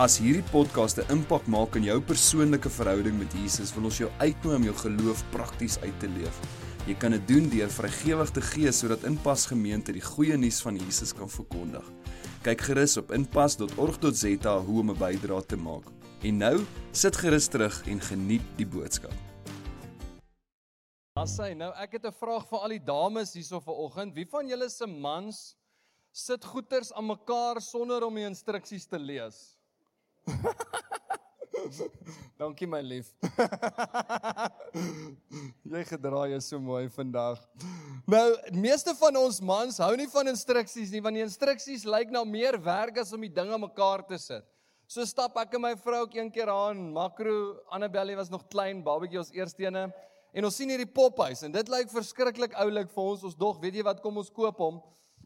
As hierdie podcast 'n impak maak in jou persoonlike verhouding met Jesus, wil ons jou uitnooi om jou geloof prakties uit te leef. Jy kan dit doen deur vrygewig te gee sodat Inpas Gemeente die goeie nuus van Jesus kan verkondig. Kyk gerus op inpas.org.za hoe om 'n bydrae te maak. En nou, sit gerus terug en geniet die boodskap. Assai, nou ek het 'n vraag vir al die dames hierso vanoggend. Wie van julle se mans sit goeters aan mekaar sonder om die instruksies te lees? Dankie my lief. jy gedra jou so mooi vandag. Nou, meeste van ons mans hou nie van instruksies nie, want die instruksies lyk nou meer werk as om die dinge mekaar te sit. So stap ek en my vrou ook een keer aan, Makro, Annabelle was nog klein, babatjie ons eersteene, en ons sien hierdie pophuis en dit lyk verskriklik oulik vir ons. Ons dog, weet jy wat, kom ons koop hom.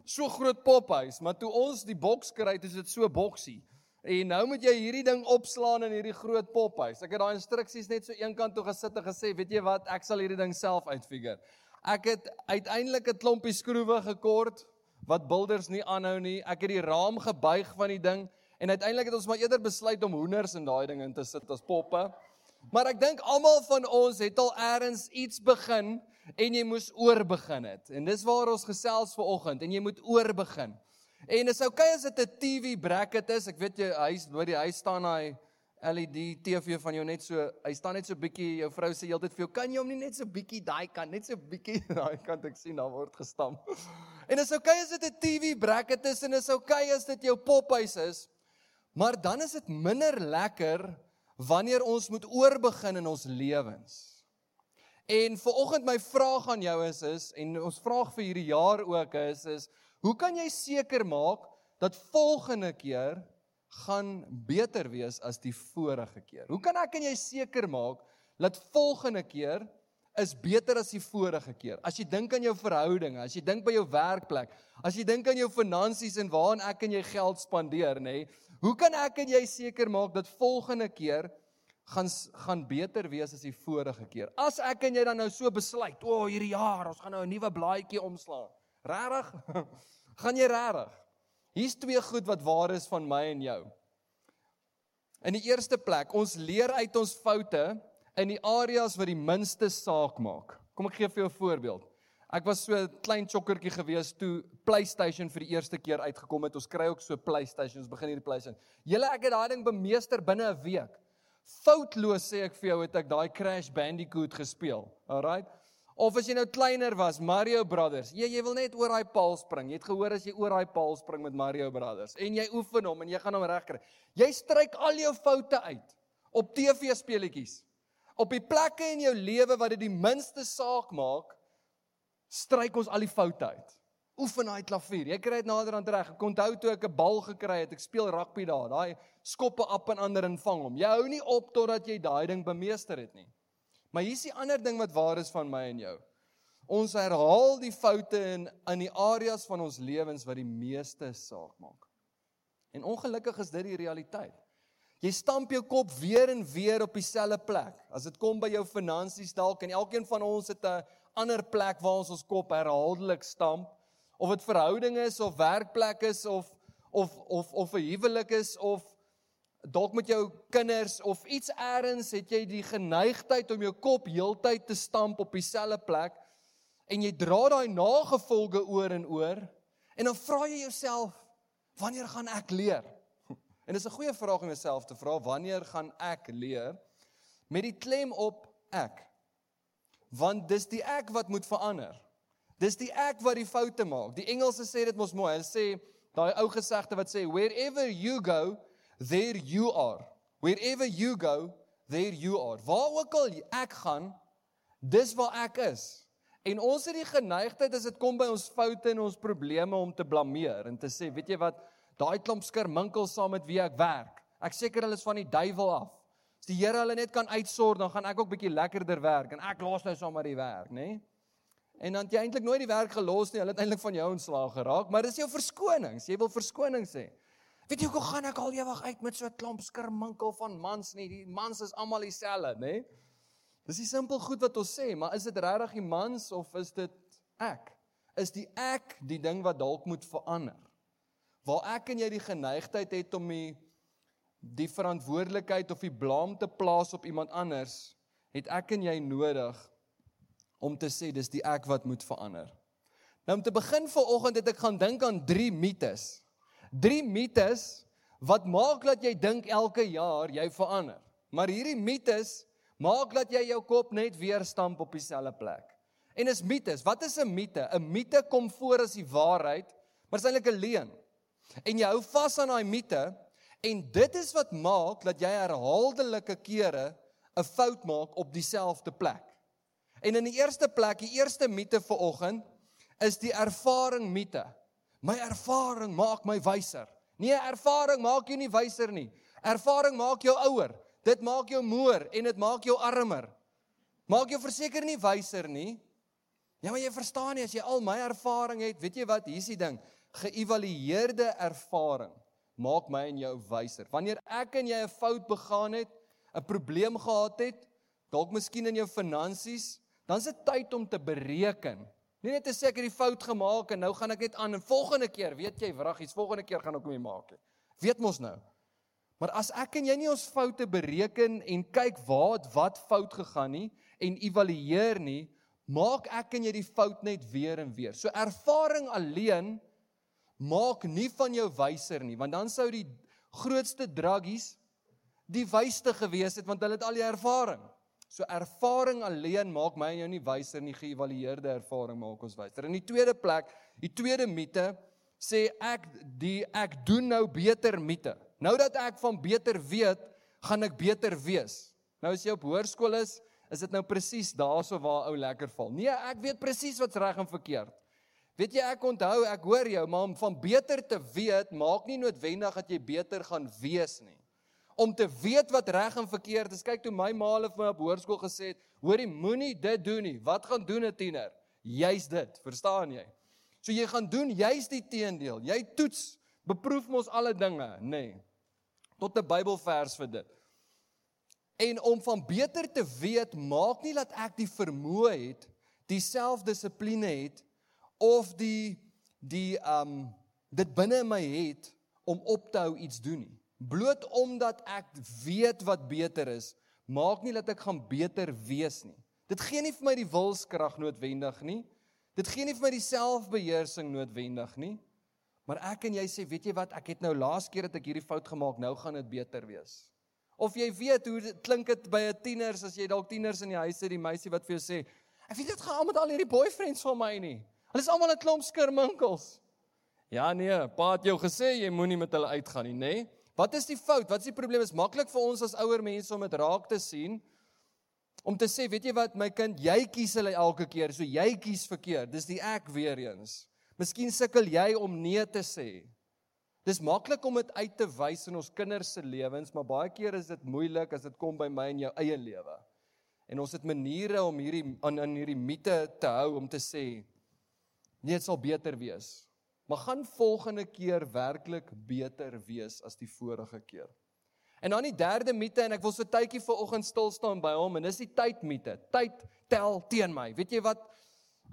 So groot pophuis, maar toe ons die boks kry, is dit so boksie. En nou moet jy hierdie ding opslaan in hierdie groot pophuis. Ek het daai instruksies net so eenkant toe gesit en gesê, weet jy wat, ek sal hierdie ding self uitfigure. Ek het uiteindelik 'n klompie skroewe gekort wat builders nie aanhou nie. Ek het die raam gebuig van die ding en uiteindelik het ons maar eerder besluit om hoenders in daai ding in te sit as poppe. Maar ek dink almal van ons het al eers iets begin en jy moes oor begin het. En dis waar ons gesels ver oggend en jy moet oor En is okay as dit 'n TV bracket is. Ek weet jy huis by die huis staan hy LED TV van jou net so. Hy staan net so bietjie. Jou vrou sê heeltyd vir jou, "Kan jy hom nie net so bietjie daai kant, net so bietjie daai kant ek sien daar word gestamp." En is okay as dit 'n TV bracket is en is okay as dit jou pophuis is. Maar dan is dit minder lekker wanneer ons moet oorbegin in ons lewens. En vir oggend my vraag aan jou is is en ons vraag vir hierdie jaar ook is is Hoe kan jy seker maak dat volgende keer gaan beter wees as die vorige keer? Hoe kan ek en jy seker maak dat volgende keer is beter as die vorige keer? As jy dink aan jou verhoudinge, as jy dink by jou werkplek, as jy dink aan jou finansies en waaraan ek en jy geld spandeer, nê? Nee, hoe kan ek en jy seker maak dat volgende keer gaan gaan beter wees as die vorige keer? As ek en jy dan nou so besluit, o, oh, hierdie jaar ons gaan nou 'n nuwe blaadjie omslaan. Regtig? Gaan jy regtig? Hier's twee goed wat waar is van my en jou. In die eerste plek, ons leer uit ons foute in die areas wat die minste saak maak. Kom ek gee vir jou 'n voorbeeld. Ek was so 'n klein chokkertjie gewees toe PlayStation vir die eerste keer uitgekom het. Ons kry ook so PlayStations, begin hierdie PlayStation. Julle ek het daai ding bemeester binne 'n week. Foutloos sê ek vir jou het ek daai Crash Bandicoot gespeel. Alraight. Of as jy nou kleiner was, Mario Brothers. Jy jy wil net oor daai paal spring. Jy het gehoor as jy oor daai paal spring met Mario Brothers en jy oefen hom en jy gaan hom regkry. Jy stryk al jou foute uit op TV speletjies. Op die plekke in jou lewe wat dit die minste saak maak, stryk ons al die foute uit. Oefen daai klavier. Jy kry dit nader aan reg. Ek onthou toe ek 'n bal gekry het, ek speel rugby daar. Daai skoppe op en ander en vang hom. Jy hou nie op totdat jy daai ding bemeester het nie. Maar hier's die ander ding wat waar is van my en jou. Ons herhaal die foute in in die areas van ons lewens wat die meeste saak maak. En ongelukkig is dit die realiteit. Jy stamp jou kop weer en weer op dieselfde plek. As dit kom by jou finansies dalk en elkeen van ons het 'n ander plek waar ons ons kop herhaaldelik stamp, of dit verhouding is of werkplek is of of of of 'n huwelik is of dalk met jou kinders of iets eers het jy die geneigtheid om jou kop heeltyd te stamp op dieselfde plek en jy dra daai nagevolge oor en oor en dan vra jy jouself wanneer gaan ek leer? En dis 'n goeie vraag om jouself te vra wanneer gaan ek leer met die klem op ek. Want dis die ek wat moet verander. Dis die ek wat die foute maak. Die Engelse sê dit mos mooi. Hulle sê daai ou gesegde wat sê wherever you go there you are. Wherever you go, there you are. Waar ook al ek gaan, dis waar ek is. En ons het die geneigtheid as dit kom by ons foute en ons probleme om te blameer en te sê, weet jy wat, daai klomp skerminkel saam met wie ek werk. Ek seker hulle is van die duiwel af. As die Here hulle net kan uitsort, dan gaan ek ook bietjie lekkerder werk en ek los nou sommer die werk, nê? Nee? En dan het jy eintlik nooit die werk gelos nie. Hulle het eintlik van jou ontslaag geraak, maar dis jou verskonings. Jy wil verskonings hê. Weet jy hoe gaan ek al ewig uit met so 'n klomp skirminkel van mans nie? Die mans is almal dieselfde, nê? Nee? Dis die simpel goed wat ons sê, maar is dit regtig die mans of is dit ek? Is die ek die ding wat dalk moet verander? Waar ek en jy die geneigtheid het om die die verantwoordelikheid of die blame te plaas op iemand anders, het ek en jy nodig om te sê dis die ek wat moet verander. Nou om te begin vanoggend het ek gaan dink aan drie mites. Drie mites wat maak dat jy dink elke jaar jy verander. Maar hierdie mites maak dat jy jou kop net weer stamp op dieselfde plek. En is mites. Wat is 'n mite? 'n Mite kom voor as die waarheid, maar is eintlik 'n leuen. En jy hou vas aan daai mite en dit is wat maak dat jy herhaaldelike kere 'n fout maak op dieselfde plek. En in die eerste plek, die eerste mite vir oggend is die ervaring mite. My ervaring maak my wyser. Nee, ervaring maak jou nie wyser nie. Ervaring maak jou ouer. Dit maak jou moer en dit maak jou armer. Maak jou verseker nie wyser nie. Ja, maar jy verstaan nie as jy al my ervaring het, weet jy wat, hier's die ding. Geëvalueerde ervaring maak my en jou wyser. Wanneer ek en jy 'n fout begaan het, 'n probleem gehad het, dalk miskien in jou finansies, dan is dit tyd om te bereken. Nie net te sê ek het die fout gemaak en nou gaan ek net aan en volgende keer, weet jy, wraggies, volgende keer gaan ek hom maak. Weet mos nou. Maar as ek en jy nie ons foute bereken en kyk waar wat fout gegaan nie en evalueer nie, maak ek en jy die fout net weer en weer. So ervaring alleen maak nie van jou wyser nie, want dan sou die grootste druggies die wysste gewees het want hulle het al die ervaring. So ervaring alleen maak my en jou nie wyser nie, geëvalueerde ervaring maak ons wyser. In die tweede plek, die tweede mite sê ek die ek doen nou beter mite. Nou dat ek van beter weet, gaan ek beter wees. Nou as jy op hoërskool is, is dit nou presies daarso waar ou lekker val. Nee, ek weet presies wat's reg en verkeerd. Weet jy ek onthou, ek hoor jou, maar om van beter te weet maak nie noodwendig dat jy beter gaan wees nie. Om te weet wat reg en verkeerd is. Kyk toe my ma hulle vir my op hoërskool gesê het, hoorie moenie dit doen nie. Wat gaan doen 'n tiener? Juist dit, verstaan jy? So jy gaan doen juist die teendeel. Jy toets, beproef mos alle dinge, nê. Nee. Tot 'n Bybelvers vir dit. En om van beter te weet, maak nie dat ek die vermoë het, die selfdissipline het of die die um dit binne my het om op te hou iets doen nie. Bloot omdat ek weet wat beter is, maak nie dat ek gaan beter wees nie. Dit gee nie vir my die wilskrag noodwendig nie. Dit gee nie vir my die selfbeheersing noodwendig nie. Maar ek en jy sê, weet jy wat, ek het nou laas keer dat ek hierdie fout gemaak, nou gaan dit beter wees. Of jy weet hoe dit klink dit by 'n tieners as jy dalk tieners in die huis het, die meisie wat vir jou sê, "Ek weet dit gaan al met al hierdie boyfriends van my nie. Hulle is almal 'n klomp skirminkels." Ja nee, pa het jou gesê jy moenie met hulle uitgaan nie, nê? Wat is die fout? Wat is die probleem? Is maklik vir ons as ouer mense om dit raak te sien. Om te sê, weet jy wat, my kind, jy kies hulle elke keer, so jy kies verkeerd. Dis die ek weer eens. Miskien sukkel jy om nee te sê. Dis maklik om dit uit te wys in ons kinders se lewens, maar baie keer is dit moeilik as dit kom by my en jou eie lewe. En ons het maniere om hierdie aan in hierdie mite te hou om te sê nee, dit sal beter wees. Maar gaan volgende keer werklik beter wees as die vorige keer. En dan die derde mite en ek wil so tydjie vir oggend stil staan by hom en dis die tydmite. Tyd tel teen my. Weet jy wat?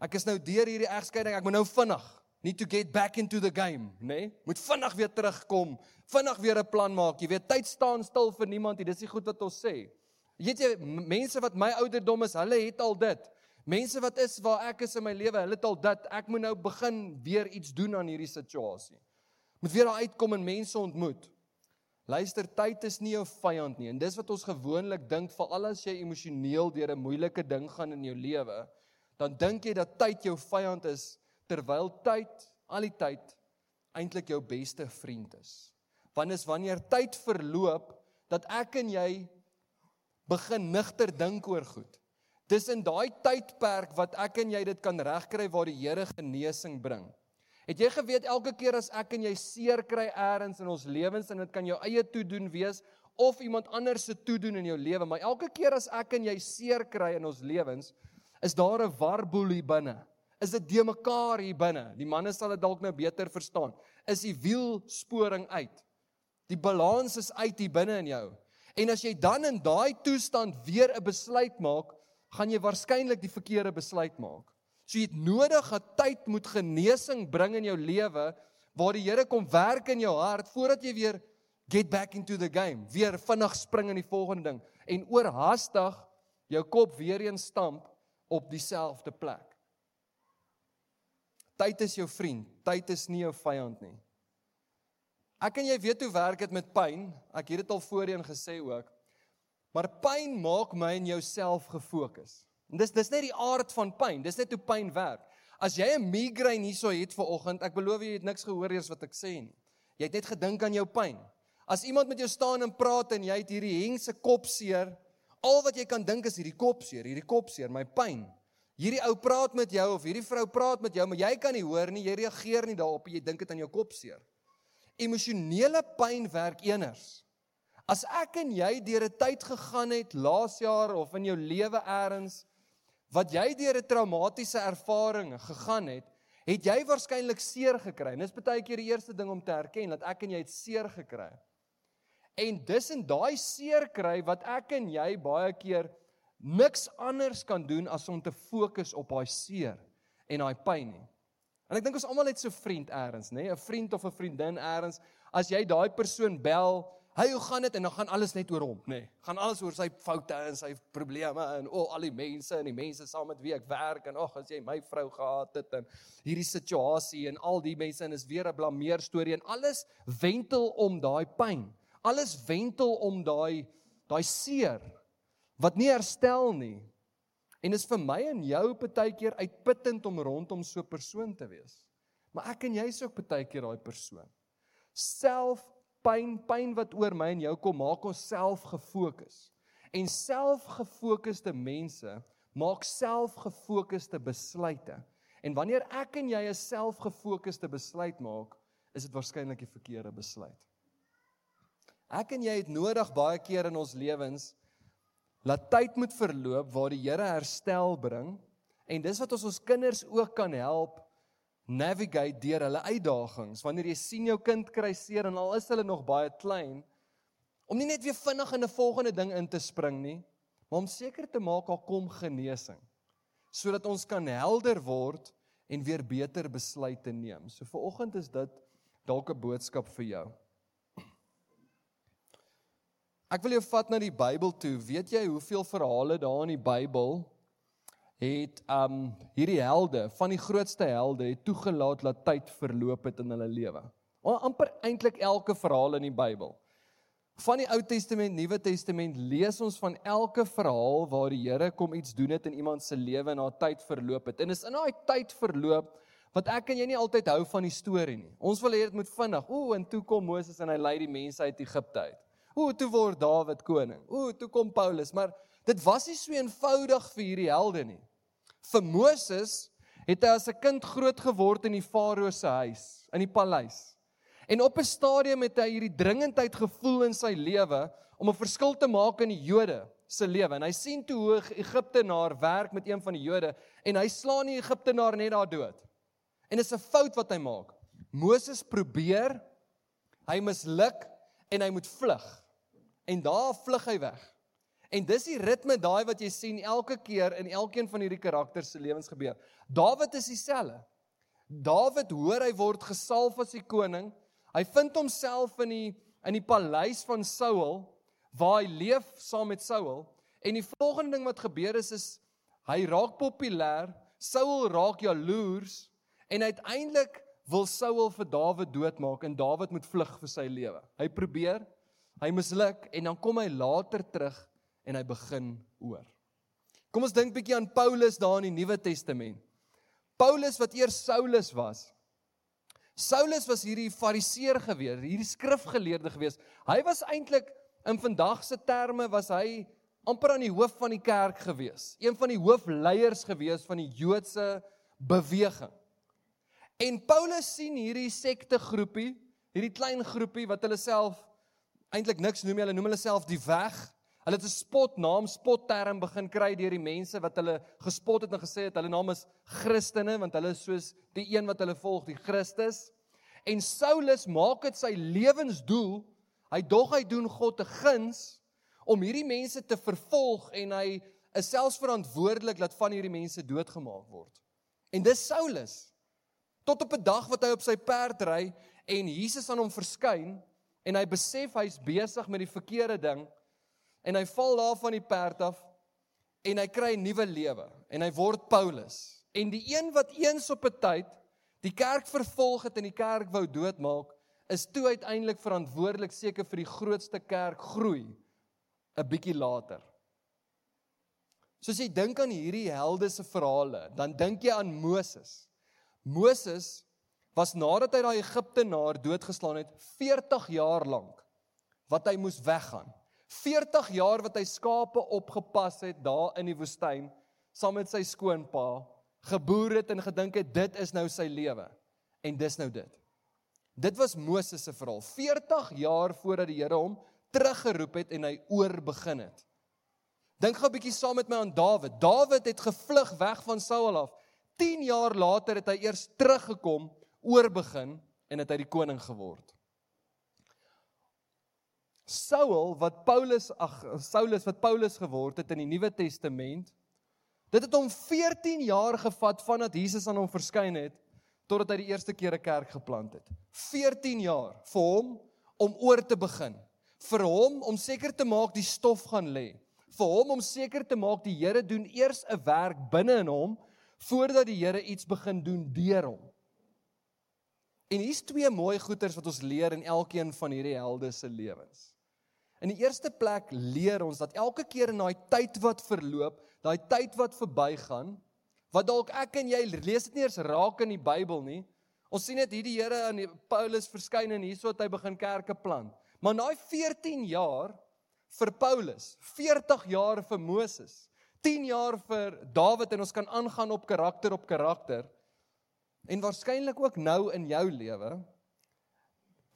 Ek is nou deur hierdie egskeiding, ek moet nou vinnig need to get back into the game, nê? Nee? Moet vinnig weer terugkom, vinnig weer 'n plan maak. Jy weet, tyd staan stil vir niemand nie. Dis nie goed wat ons sê. Weet jy, mense wat my ouderdom is, hulle het al dit. Mense wat is waar ek is in my lewe, hulle het al dit. Ek moet nou begin weer iets doen aan hierdie situasie. Moet weer daar uitkom en mense ontmoet. Luister, tyd is nie jou vyand nie. En dis wat ons gewoonlik dink, veral as jy emosioneel deur 'n moeilike ding gaan in jou lewe, dan dink jy dat tyd jou vyand is terwyl tyd al die tyd eintlik jou beste vriend is. Want is wanneer tyd verloop dat ek en jy begin nigter dink oor goed. Dis in daai tydperk wat ek en jy dit kan regkry waar die Here genesing bring. Het jy geweet elke keer as ek en jy seer kry eers in ons lewens en dit kan jou eie toe doen wees of iemand anders se toedoen in jou lewe, maar elke keer as ek en jy seer kry in ons lewens, is daar 'n warboel hier binne. Is dit de mekaar hier binne? Die manne sal dit dalk nou beter verstaan. Is die wielsporing uit? Die balans is uit hier binne in jou. En as jy dan in daai toestand weer 'n besluit maak, gaan jy waarskynlik die verkeerde besluit maak. So jy het nodig dat tyd moet genesing bring in jou lewe waar die Here kom werk in jou hart voordat jy weer get back into the game, weer vinnig spring in die volgende ding en oorhaastig jou kop weer eens stamp op dieselfde plek. Tyd is jou vriend, tyd is nie jou vyand nie. Ek en jy weet hoe werk dit met pyn. Ek het dit al voorheen gesê ook. Maar pyn maak my en jouself gefokus. En dis dis net die aard van pyn. Dis net hoe pyn werk. As jy 'n migraine hierso het vir oggend, ek belowe jy het niks gehoor eers wat ek sê nie. Jy het net gedink aan jou pyn. As iemand met jou staan en praat en jy het hierdie hengse kopseer, al wat jy kan dink is hierdie kopseer, hierdie kopseer, my pyn. Hierdie ou praat met jou of hierdie vrou praat met jou, maar jy kan nie hoor nie, jy reageer nie daarop, jy dink dit aan jou kopseer. Emosionele pyn werk eners. As ek en jy deur 'n tyd gegaan het laas jaar of in jou lewe eers wat jy deur 'n traumatiese ervaring gegaan het, het jy waarskynlik seer gekry. En dis baie keer die eerste ding om te erken dat ek en jy het seer gekry. En dis in daai seer kry wat ek en jy baie keer niks anders kan doen as om te fokus op daai seer en daai pyn nie. En ek dink ons almal het so 'n vriend eers, nê, 'n vriend of 'n vriendin eers, as jy daai persoon bel, Hy hoe gaan dit en dan gaan alles net oor hom, nê. Nee, gaan alles oor sy foute en sy probleme en o, al die mense en die mense saam met wie ek werk en ag, as jy my vrou gehad het en hierdie situasie en al die mense en is weer 'n blameer storie en alles wentel om daai pyn. Alles wentel om daai daai seer wat nie herstel nie. En is vir my en jou partykeer uitputtend om rondom so 'n persoon te wees. Maar ek en jy is ook partykeer daai persoon. Self pyn, pyn wat oor my en jou kom, maak ons self gefokus. En selfgefokusde mense maak selfgefokusde besluite. En wanneer ek en jy 'n selfgefokusde besluit maak, is dit waarskynlik die verkeerde besluit. Ek en jy het nodig baie keer in ons lewens laat tyd moet verloop waar die Here herstel bring en dis wat ons ons kinders ook kan help navigate deur hulle uitdagings. Wanneer jy sien jou kind kry seer en al is hulle nog baie klein, om nie net weer vinnig in 'n volgende ding in te spring nie, maar om seker te maak daar kom genesing sodat ons kan helder word en weer beter besluite neem. So vir oggend is dit dalk 'n boodskap vir jou. Ek wil jou vat na die Bybel toe. Weet jy hoeveel verhale daar in die Bybel het um hierdie helde van die grootste helde het toegelaat dat tyd verloop het in hulle lewe. amper eintlik elke verhaal in die Bybel. Van die Ou Testament, Nuwe Testament lees ons van elke verhaal waar die Here kom iets doen het in iemand se lewe na tyd verloop het. En is in daai tyd verloop wat ek en jy nie altyd hou van die storie nie. Ons wil hê dit moet vinnig. Ooh, en toe kom Moses en hy lei die mense uit Egipte uit. Ooh, toe word Dawid koning. Ooh, toe kom Paulus, maar dit was nie so eenvoudig vir hierdie helde nie. Vir Moses het hy as 'n kind groot geword in die Farao se huis, in die paleis. En op 'n stadium het hy hierdie dringendheid gevoel in sy lewe om 'n verskil te maak in die Jode se lewe. En hy sien toe hoe Egiptenaar werk met een van die Jode en hy slaan die Egiptenaar net daar dood. En dit is 'n fout wat hy maak. Moses probeer, hy misluk en hy moet vlug. En daar vlug hy weg. En dis die ritme daai wat jy sien elke keer in elkeen van hierdie karakters se lewens gebeur. Dawid is dieselfde. Dawid hoor hy word gesalf as die koning. Hy vind homself in die in die paleis van Saul waar hy leef saam met Saul en die volgende ding wat gebeur is is hy raak populêr, Saul raak jaloers en uiteindelik wil Saul vir Dawid doodmaak en Dawid moet vlug vir sy lewe. Hy probeer, hy misluk en dan kom hy later terug en hy begin oor. Kom ons dink bietjie aan Paulus daar in die Nuwe Testament. Paulus wat eers Saulus was. Saulus was hierdie fariseer gewees, hierdie skrifgeleerde gewees. Hy was eintlik in vandag se terme was hy amper aan die hoof van die kerk gewees. Een van die hoofleiers gewees van die Joodse beweging. En Paulus sien hierdie sekte groepie, hierdie klein groepie wat hulle self eintlik niks noem nie. Hulle noem hulle self die weg. Hulle het 'n spotnaam, spotterm begin kry deur die mense wat hulle gespot het en gesê het hulle naam is Christene want hulle is soos die een wat hulle volg, die Christus. En Saulus maak dit sy lewensdoel. Hy dog hy doen God 'n guns om hierdie mense te vervolg en hy is selfs verantwoordelik dat van hierdie mense doodgemaak word. En dis Saulus. Tot op 'n dag wat hy op sy perd ry en Jesus aan hom verskyn en hy besef hy's besig met die verkeerde ding en hy val daar van die perd af en hy kry 'n nuwe lewe en hy word Paulus. En die een wat eens op 'n tyd die kerk vervolg het en die kerk wou doodmaak, is toe uiteindelik verantwoordelik seker vir die grootste kerk groei 'n bietjie later. Soos jy dink aan hierdie helde se verhale, dan dink jy aan Moses. Moses was nadat hy daai Egiptenaar doodgeslaan het 40 jaar lank wat hy moes weggaan. 40 jaar wat hy skape opgepas het daar in die woestyn saam met sy skoonpa, geboer het en gedink het dit is nou sy lewe. En dis nou dit. Dit was Moses se verhaal. 40 jaar voordat die Here hom teruggeroep het en hy oor begin het. Dink gou 'n bietjie saam met my aan Dawid. Dawid het gevlug weg van Saul af. 10 jaar later het hy eers teruggekom, oor begin en het hy die koning geword. Saul wat Paulus ag Saulus wat Paulus geword het in die Nuwe Testament. Dit het hom 14 jaar gevat vandat Jesus aan hom verskyn het totdat hy die eerste keer 'n kerk geplant het. 14 jaar vir hom om oor te begin. Vir hom om seker te maak die stof gaan lê. Vir hom om seker te maak die Here doen eers 'n werk binne in hom voordat die Here iets begin doen deur hom. En hier's twee mooi goeters wat ons leer in elkeen van hierdie helde se lewens. In die eerste plek leer ons dat elke keer in daai tyd wat verloop, daai tyd wat verbygaan, wat dalk ek en jy lees dit nie eens raak in die Bybel nie. Ons sien net hierdie Here aan Paulus verskyn en hierso het hy begin kerke plant. Maar na 14 jaar vir Paulus, 40 jaar vir Moses, 10 jaar vir Dawid en ons kan aangaan op karakter op karakter. En waarskynlik ook nou in jou lewe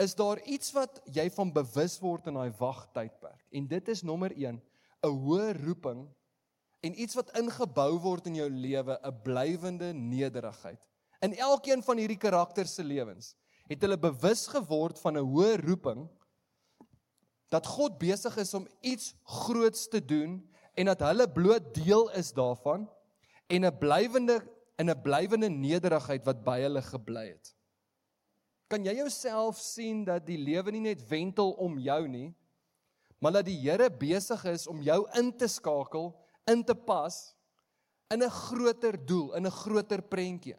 is daar iets wat jy van bewus word in daai wagtydperk. En dit is nommer 1, 'n hoë roeping en iets wat ingebou word in jou lewe, 'n blywende nederigheid. In elkeen van hierdie karakters se lewens het hulle bewus geword van 'n hoë roeping dat God besig is om iets groots te doen en dat hulle bloot deel is daarvan en 'n blywende in 'n blywende nederigheid wat by hulle gebly het. Kan jy jouself sien dat die lewe nie net wentel om jou nie, maar dat die Here besig is om jou in te skakel, in te pas in 'n groter doel, in 'n groter prentjie.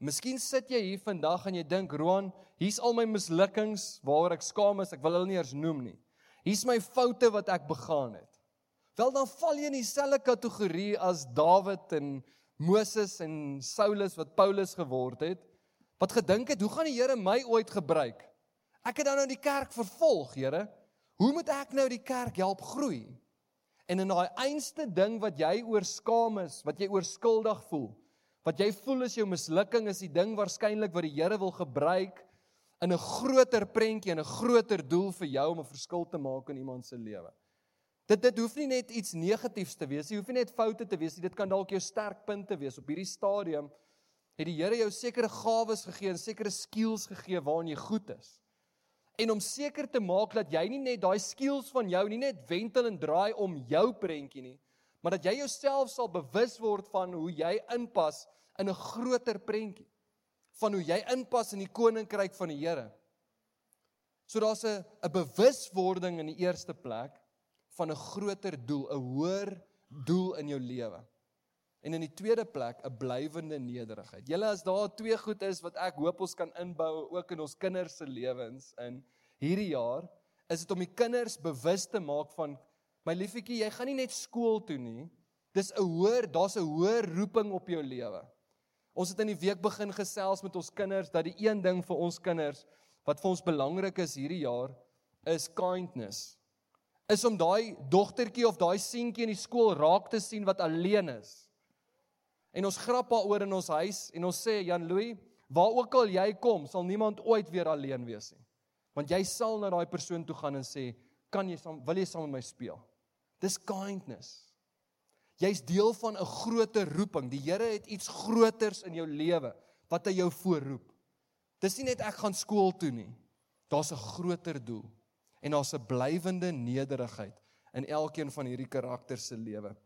Miskien sit jy hier vandag en jy dink, "Roan, hier's al my mislukkings waaroor ek skaam is, ek wil hulle nie eers noem nie. Hier's my foute wat ek begaan het." Wel dan val jy in dieselfde kategorie as Dawid en Moses en Saulus wat Paulus geword het wat gedink het, hoe gaan die Here my ooit gebruik? Ek het dan nou die kerk vervolg, Here. Hoe moet ek nou die kerk help groei? En in daai einste ding wat jy oor skaam is, wat jy oor skuldig voel, wat jy voel is jou mislukking is die ding waarskynlik wat die Here wil gebruik in 'n groter prentjie en 'n groter doel vir jou om 'n verskil te maak in iemand se lewe. Dit dit hoef nie net iets negatiefs te wees nie, hoef nie net foute te wees nie, dit kan dalk jou sterkpunte wees op hierdie stadium het die Here jou sekere gawes gegee en sekere skills gegee waarin jy goed is. En om seker te maak dat jy nie net daai skills van jou nie net wentel en draai om jou prentjie nie, maar dat jy jouself sal bewus word van hoe jy inpas in 'n groter prentjie van hoe jy inpas in die koninkryk van die Here. So daar's 'n 'n bewuswording in die eerste plek van 'n groter doel, 'n hoër doel in jou lewe. En in die tweede plek 'n blywende nederigheid. Julle as daar twee goed is wat ek hoop ons kan inbou ook in ons kinders se lewens in hierdie jaar, is dit om die kinders bewus te maak van my liefietjie, jy gaan nie net skool toe nie. Dis 'n hoër, daar's 'n hoër roeping op jou lewe. Ons het in die week begin gesels met ons kinders dat die een ding vir ons kinders wat vir ons belangrik is hierdie jaar is kindness. Is om daai dogtertjie of daai seentjie in die skool raak te sien wat alleen is En ons grap daaroor in ons huis en ons sê Jan Louis, waar ook al jy kom, sal niemand ooit weer alleen wees nie. Want jy sal na daai persoon toe gaan en sê, "Kan jy saam wil jy saam met my speel?" Dis kindness. Jy's deel van 'n groter roeping. Die Here het iets groters in jou lewe wat hy jou voorroep. Dis nie net ek gaan skool toe nie. Daar's 'n groter doel en daar's 'n blywende nederigheid in elkeen van hierdie karakters se lewe.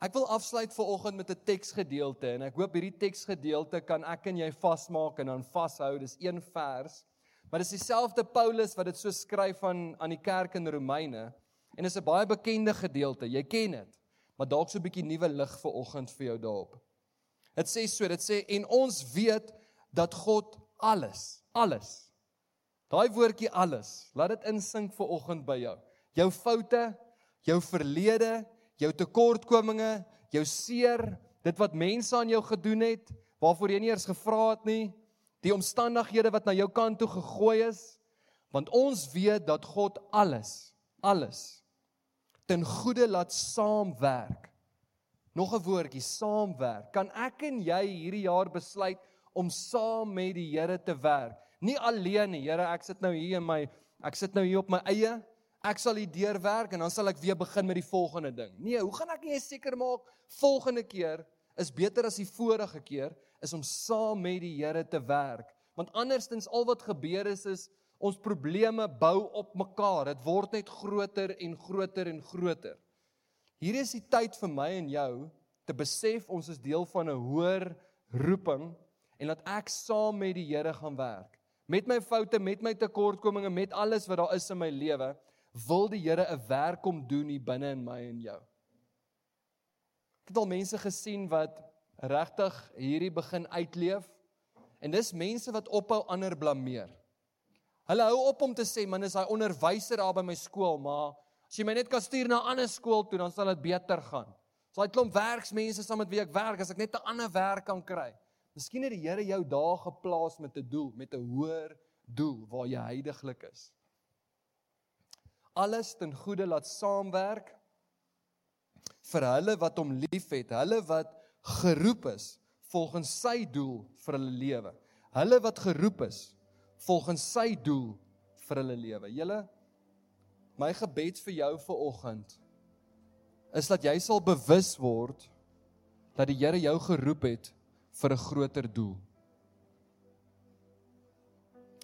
Ek wil afsluit vir oggend met 'n teksgedeelte en ek hoop hierdie teksgedeelte kan ek en jy vasmaak en dan vashou. Dis een vers. Maar dis dieselfde Paulus wat dit so skryf aan aan die kerk in Romeine en is 'n baie bekende gedeelte. Jy ken dit. Maar dalk so 'n bietjie nuwe lig vir oggend vir jou daarop. Dit sê so, dit sê en ons weet dat God alles, alles. Daai woordjie alles, laat dit insink vir oggend by jou. Jou foute, jou verlede, jou tekortkominge, jou seer, dit wat mense aan jou gedoen het, waarvoor jy nie eers gevra het nie, die omstandighede wat na jou kant toe gegooi is, want ons weet dat God alles, alles ten goeie laat saamwerk. Nog 'n woordjie, saamwerk. Kan ek en jy hierdie jaar besluit om saam met die Here te werk? Nie alleen nie, Here, ek sit nou hier in my ek sit nou hier op my eie ek sal hier deurwerk en dan sal ek weer begin met die volgende ding. Nee, hoe gaan ek nie seker maak volgende keer is beter as die vorige keer is om saam met die Here te werk. Want andersins al wat gebeur is is ons probleme bou op mekaar. Dit word net groter en groter en groter. Hier is die tyd vir my en jou te besef ons is deel van 'n hoër roeping en dat ek saam met die Here gaan werk. Met my foute, met my tekortkominge, met alles wat daar is in my lewe wil die Here 'n werk kom doen hier binne in my en jou. Ek het al mense gesien wat regtig hierdie begin uitleef en dis mense wat ophou ander blameer. Hulle hou op om te sê man is hy onderwyser daar by my skool, maar as jy my net kan stuur na 'n ander skool toe dan sal dit beter gaan. So hy klomp werksmense saam met wie ek werk as ek net 'n ander werk kan kry. Miskien het die Here jou daar geplaas met 'n doel, met 'n hoër doel waar jy heidaglik is alles ten goeie laat saamwerk vir hulle wat hom liefhet, hulle wat geroep is volgens sy doel vir hulle lewe. Hulle wat geroep is volgens sy doel vir hulle lewe. Julle my gebed vir jou vir oggend is dat jy sal bewus word dat die Here jou geroep het vir 'n groter doel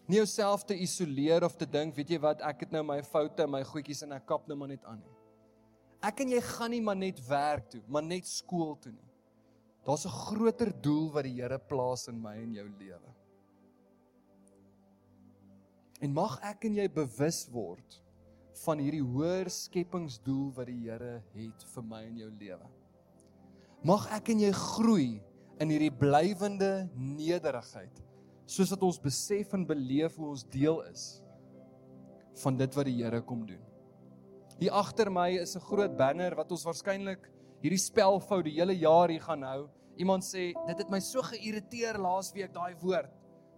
nie jouself te isoleer of te dink, weet jy wat, ek het nou my foute en my goedjies en ek kap nou maar net aan nie. Ek en jy gaan nie maar net werk toe, maar net skool toe nie. Daar's 'n groter doel wat die Here plaas in my en jou lewe. En mag ek en jy bewus word van hierdie hoër skepingsdoel wat die Here het vir my en jou lewe. Mag ek en jy groei in hierdie blywende nederigheid soos dat ons besef en beleef hoe ons deel is van dit wat die Here kom doen. Hier agter my is 'n groot banner wat ons waarskynlik hierdie spelfout die hele jaar hier gaan hou. Iemand sê dit het my so geïrriteer laasweek daai woord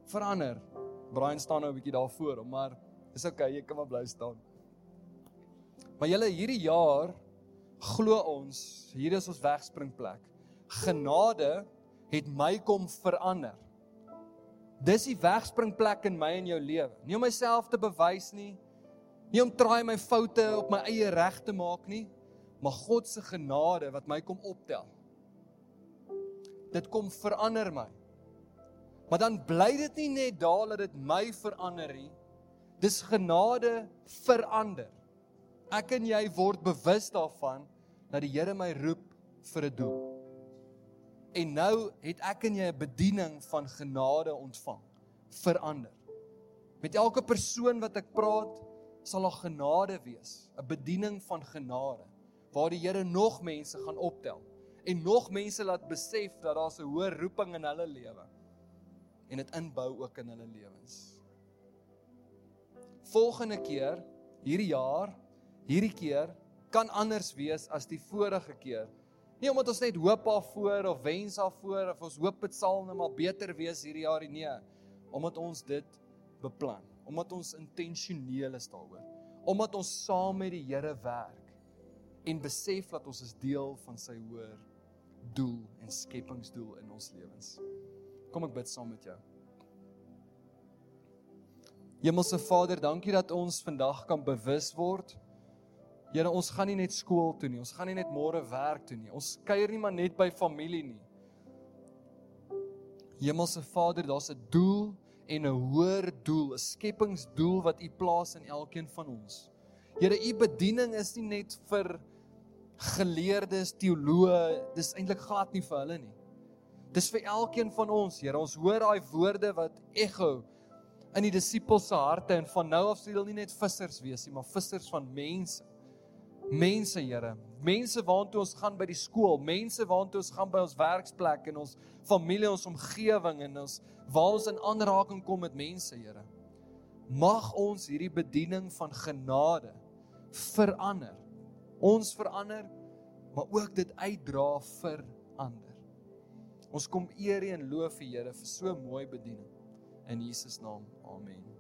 verander. Brian staan nou 'n bietjie daar voor hom, maar dis okay, jy kan maar bly staan. Maar julle hierdie jaar glo ons, hier is ons wegspringplek. Genade het my kom verander. Dis die wegspringplek in my en jou lewe. Nie om myself te bewys nie, nie om try my foute op my eie reg te maak nie, maar God se genade wat my kom optel. Dit kom verander my. Maar dan bly dit nie net daar dat dit my verander nie. Dis genade verander. Ek en jy word bewus daarvan dat die Here my roep vir 'n doel. En nou het ek en jy 'n bediening van genade ontvang. Verander. Met elke persoon wat ek praat, sal daar genade wees, 'n bediening van genade waar die Here nog mense gaan optel en nog mense laat besef dat daar 'n hoë roeping in hulle lewe en dit inbou ook in hulle lewens. Volgende keer, hierdie jaar, hierdie keer kan anders wees as die vorige keer Nie omdat ons net hoop daarvoor of wens daarvoor of ons hoop dit sal net maar beter wees hierdie jaar nie. Nee, omdat ons dit beplan, omdat ons intentioneel is daaroor. Omdat ons saam met die Here werk en besef dat ons is deel van sy hoër doel en skepingsdoel in ons lewens. Kom ek bid saam met jou. Hemelse Vader, dankie dat ons vandag kan bewus word. Here, ons gaan nie net skool toe nie. Ons gaan nie net môre werk toe nie. Ons kuier nie maar net by familie nie. Hemelse Vader, daar's 'n doel en 'n hoër doel, 'n skepingsdoel wat U plaas in elkeen van ons. Here, U bediening is nie net vir geleerdes, teoloë, dis eintlik glad nie vir hulle nie. Dis vir elkeen van ons, Here. Ons hoor daai woorde wat ekho in die disippels se harte en van nou af sal hulle nie net vissers wees nie, maar vissers van mense. Mense, Here. Mense waartoe ons gaan by die skool, mense waartoe ons gaan by ons werksplek en ons familie, ons omgewing en ons waar ons in aanraking kom met mense, Here. Mag ons hierdie bediening van genade verander. Ons verander, maar ook dit uitdra vir ander. Ons kom eer en loof U, Here, vir so mooi bediening. In Jesus naam. Amen.